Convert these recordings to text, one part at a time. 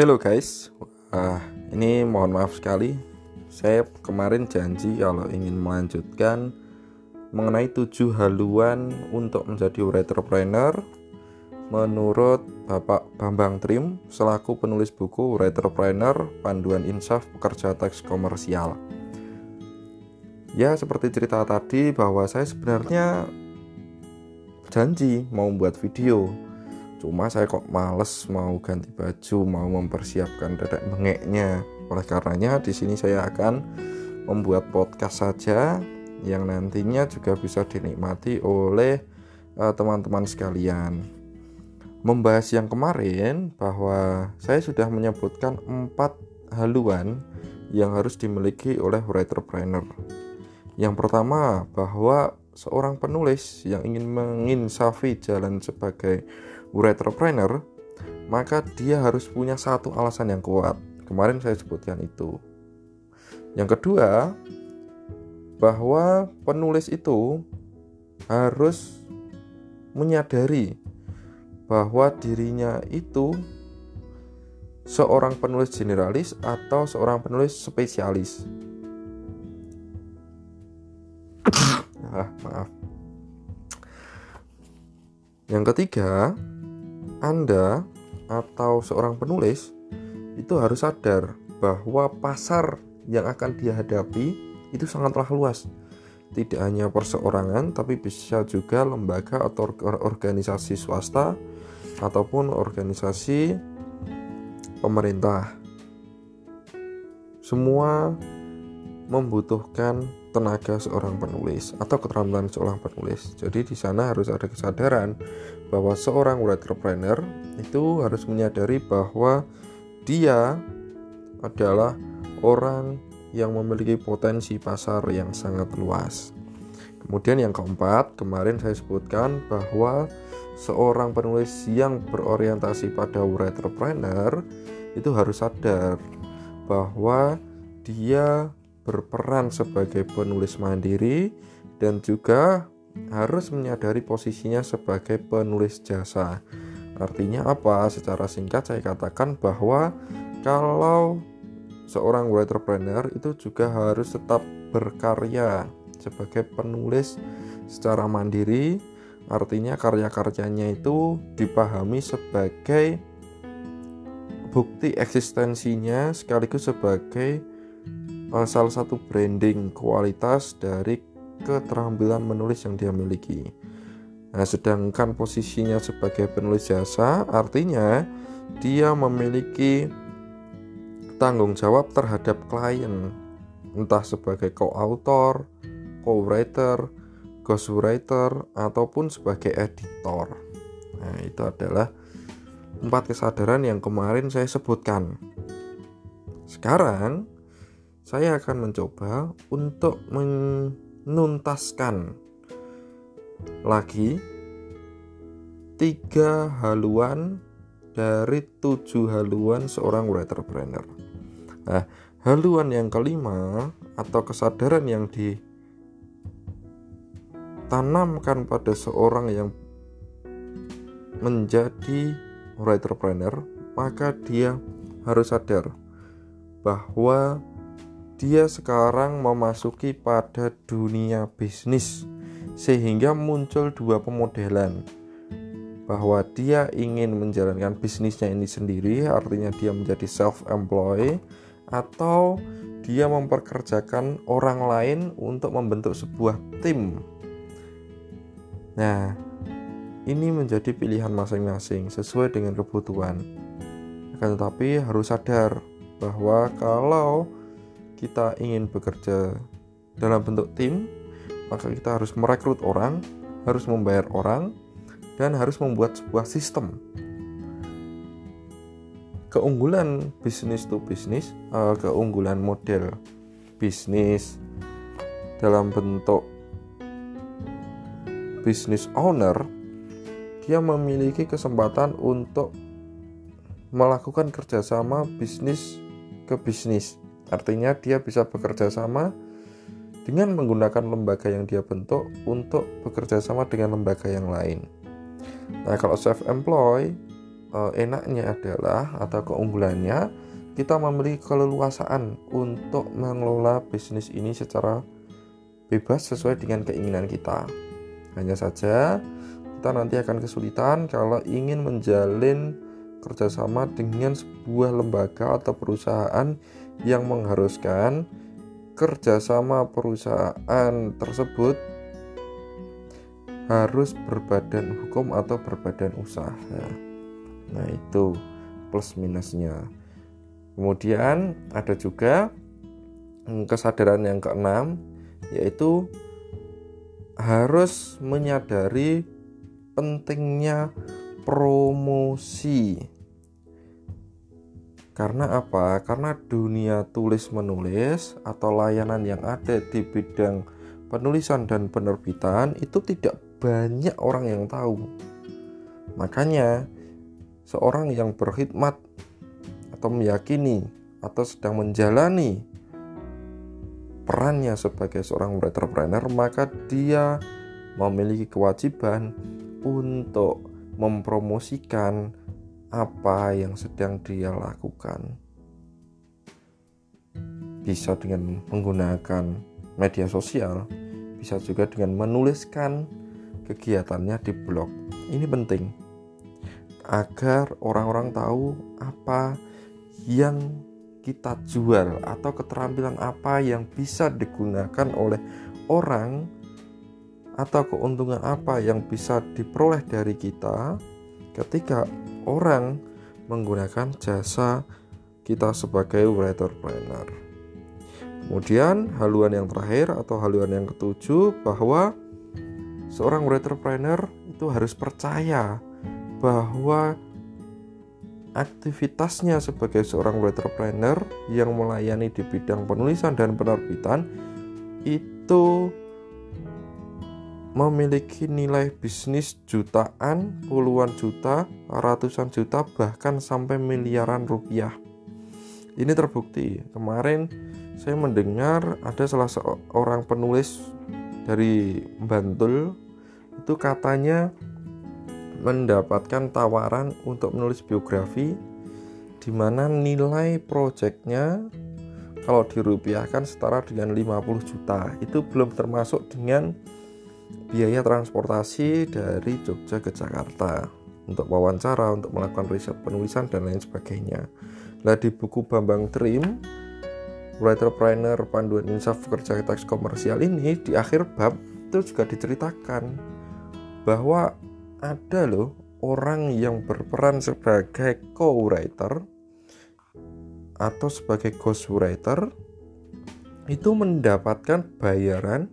Hello guys, uh, ini mohon maaf sekali. Saya kemarin janji kalau ingin melanjutkan mengenai tujuh haluan untuk menjadi writerpreneur menurut Bapak Bambang Trim selaku penulis buku Writerpreneur Panduan Insaf Pekerja Teks Komersial. Ya, seperti cerita tadi bahwa saya sebenarnya janji mau membuat video Cuma saya kok males mau ganti baju, mau mempersiapkan dadak bengeknya. Oleh karenanya di sini saya akan membuat podcast saja yang nantinya juga bisa dinikmati oleh eh, teman-teman uh, sekalian. Membahas yang kemarin bahwa saya sudah menyebutkan empat haluan yang harus dimiliki oleh writerpreneur. Yang pertama bahwa seorang penulis yang ingin menginsafi jalan sebagai entrepreneur, maka dia harus punya satu alasan yang kuat. Kemarin saya sebutkan itu. Yang kedua, bahwa penulis itu harus menyadari bahwa dirinya itu seorang penulis generalis atau seorang penulis spesialis. ah, maaf. Yang ketiga, anda atau seorang penulis itu harus sadar bahwa pasar yang akan dia hadapi itu sangatlah luas. Tidak hanya perseorangan, tapi bisa juga lembaga atau organisasi swasta ataupun organisasi pemerintah. Semua membutuhkan tenaga seorang penulis atau keterampilan seorang penulis. Jadi di sana harus ada kesadaran bahwa seorang entrepreneur itu harus menyadari bahwa dia adalah orang yang memiliki potensi pasar yang sangat luas. Kemudian yang keempat, kemarin saya sebutkan bahwa seorang penulis yang berorientasi pada entrepreneur itu harus sadar bahwa dia berperan sebagai penulis mandiri dan juga harus menyadari posisinya sebagai penulis jasa. Artinya apa? Secara singkat saya katakan bahwa kalau seorang entrepreneur itu juga harus tetap berkarya sebagai penulis secara mandiri. Artinya karya-karyanya itu dipahami sebagai bukti eksistensinya sekaligus sebagai uh, salah satu branding kualitas dari keterampilan menulis yang dia miliki. Nah, sedangkan posisinya sebagai penulis jasa artinya dia memiliki tanggung jawab terhadap klien, entah sebagai co-author, co-writer, ghostwriter, ataupun sebagai editor. Nah, itu adalah empat kesadaran yang kemarin saya sebutkan. Sekarang saya akan mencoba untuk menuntaskan lagi tiga haluan dari tujuh haluan seorang entrepreneur. Nah, haluan yang kelima atau kesadaran yang ditanamkan pada seorang yang menjadi entrepreneur, maka dia harus sadar bahwa dia sekarang memasuki pada dunia bisnis sehingga muncul dua pemodelan. Bahwa dia ingin menjalankan bisnisnya ini sendiri artinya dia menjadi self employed atau dia memperkerjakan orang lain untuk membentuk sebuah tim. Nah ini menjadi pilihan masing-masing sesuai dengan kebutuhan. Akan tetapi harus sadar bahwa kalau kita ingin bekerja dalam bentuk tim, maka kita harus merekrut orang, harus membayar orang, dan harus membuat sebuah sistem. Keunggulan bisnis to bisnis, uh, keunggulan model bisnis dalam bentuk bisnis owner, dia memiliki kesempatan untuk melakukan kerjasama bisnis ke bisnis Artinya dia bisa bekerja sama dengan menggunakan lembaga yang dia bentuk untuk bekerja sama dengan lembaga yang lain. Nah, kalau self employed uh, enaknya adalah atau keunggulannya kita memiliki keleluasaan untuk mengelola bisnis ini secara bebas sesuai dengan keinginan kita. Hanya saja kita nanti akan kesulitan kalau ingin menjalin kerjasama dengan sebuah lembaga atau perusahaan yang mengharuskan kerjasama perusahaan tersebut harus berbadan hukum atau berbadan usaha. Nah, itu plus minusnya. Kemudian ada juga kesadaran yang keenam yaitu harus menyadari pentingnya promosi. Karena apa? Karena dunia tulis menulis atau layanan yang ada di bidang penulisan dan penerbitan itu tidak banyak orang yang tahu. Makanya, seorang yang berkhidmat atau meyakini atau sedang menjalani perannya sebagai seorang entrepreneur, maka dia memiliki kewajiban untuk mempromosikan apa yang sedang dia lakukan. Bisa dengan menggunakan media sosial, bisa juga dengan menuliskan kegiatannya di blog. Ini penting agar orang-orang tahu apa yang kita jual atau keterampilan apa yang bisa digunakan oleh orang atau keuntungan apa yang bisa diperoleh dari kita ketika orang menggunakan jasa kita sebagai writer planner. Kemudian haluan yang terakhir atau haluan yang ketujuh bahwa seorang entrepreneur itu harus percaya bahwa aktivitasnya sebagai seorang entrepreneur yang melayani di bidang penulisan dan penerbitan itu memiliki nilai bisnis jutaan, puluhan juta, ratusan juta, bahkan sampai miliaran rupiah. Ini terbukti. Kemarin saya mendengar ada salah seorang penulis dari Bantul itu katanya mendapatkan tawaran untuk menulis biografi di mana nilai proyeknya kalau dirupiahkan setara dengan 50 juta itu belum termasuk dengan biaya transportasi dari Jogja ke Jakarta untuk wawancara, untuk melakukan riset penulisan dan lain sebagainya. Nah di buku Bambang Trim Writerpreneur Panduan Insaf Kerja Teks Komersial ini di akhir bab itu juga diceritakan bahwa ada loh orang yang berperan sebagai co-writer atau sebagai ghostwriter itu mendapatkan bayaran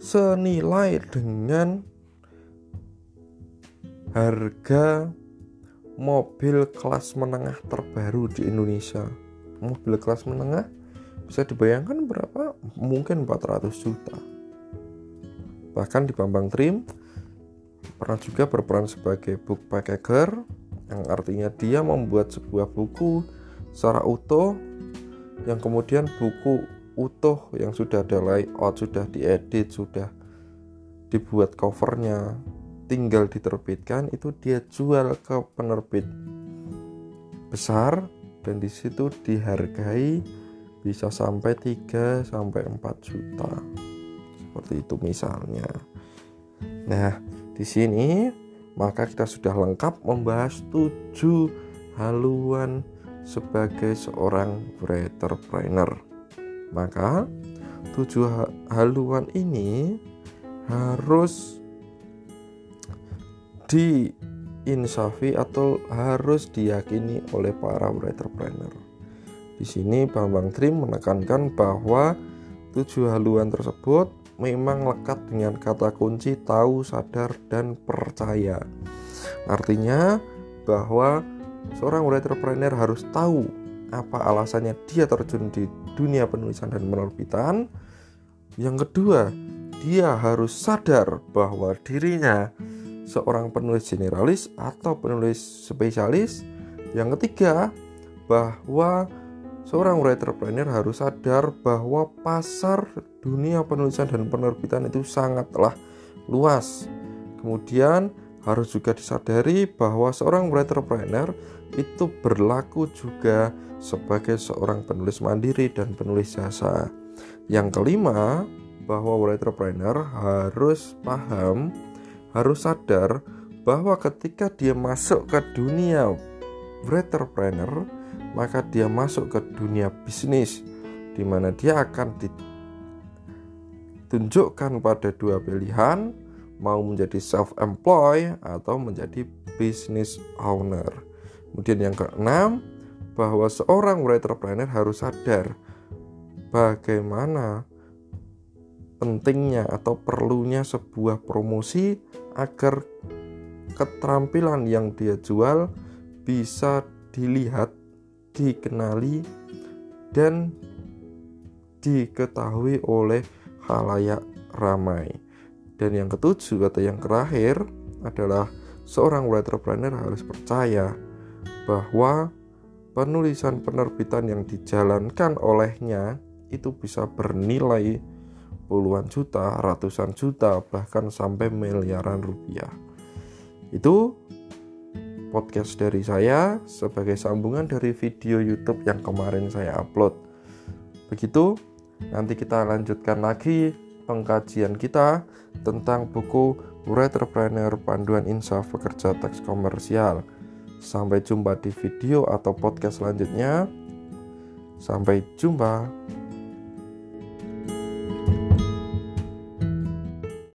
senilai dengan harga mobil kelas menengah terbaru di Indonesia. Mobil kelas menengah bisa dibayangkan berapa? Mungkin 400 juta. Bahkan di Bambang Trim pernah juga berperan sebagai book packager yang artinya dia membuat sebuah buku secara utuh yang kemudian buku utuh yang sudah ada layout, sudah diedit, sudah dibuat covernya, tinggal diterbitkan itu dia jual ke penerbit besar dan di situ dihargai bisa sampai 3 sampai 4 juta. Seperti itu misalnya. Nah, di sini maka kita sudah lengkap membahas tujuh haluan sebagai seorang entrepreneur. Maka tujuh haluan ini harus diinsafi atau harus diyakini oleh para entrepreneur. Di sini Bambang Trim menekankan bahwa tujuh haluan tersebut memang lekat dengan kata kunci tahu, sadar, dan percaya. Artinya bahwa seorang entrepreneur harus tahu apa alasannya dia terjun di dunia penulisan dan penerbitan. Yang kedua, dia harus sadar bahwa dirinya seorang penulis generalis atau penulis spesialis. Yang ketiga, bahwa Seorang entrepreneur harus sadar bahwa pasar dunia penulisan dan penerbitan itu sangatlah luas. Kemudian harus juga disadari bahwa seorang entrepreneur itu berlaku juga sebagai seorang penulis mandiri dan penulis jasa. Yang kelima, bahwa entrepreneur harus paham, harus sadar bahwa ketika dia masuk ke dunia entrepreneur, maka dia masuk ke dunia bisnis di mana dia akan ditunjukkan pada dua pilihan mau menjadi self employed atau menjadi business owner. Kemudian yang keenam, bahwa seorang entrepreneur harus sadar bagaimana pentingnya atau perlunya sebuah promosi agar keterampilan yang dia jual bisa dilihat, dikenali, dan diketahui oleh halayak ramai. Dan yang ketujuh atau yang terakhir adalah seorang entrepreneur harus percaya bahwa penulisan penerbitan yang dijalankan olehnya itu bisa bernilai puluhan juta, ratusan juta, bahkan sampai miliaran rupiah. Itu podcast dari saya sebagai sambungan dari video YouTube yang kemarin saya upload. Begitu, nanti kita lanjutkan lagi pengkajian kita tentang buku Entrepreneur Panduan Insaf Pekerja Teks Komersial. Sampai jumpa di video atau podcast selanjutnya. Sampai jumpa.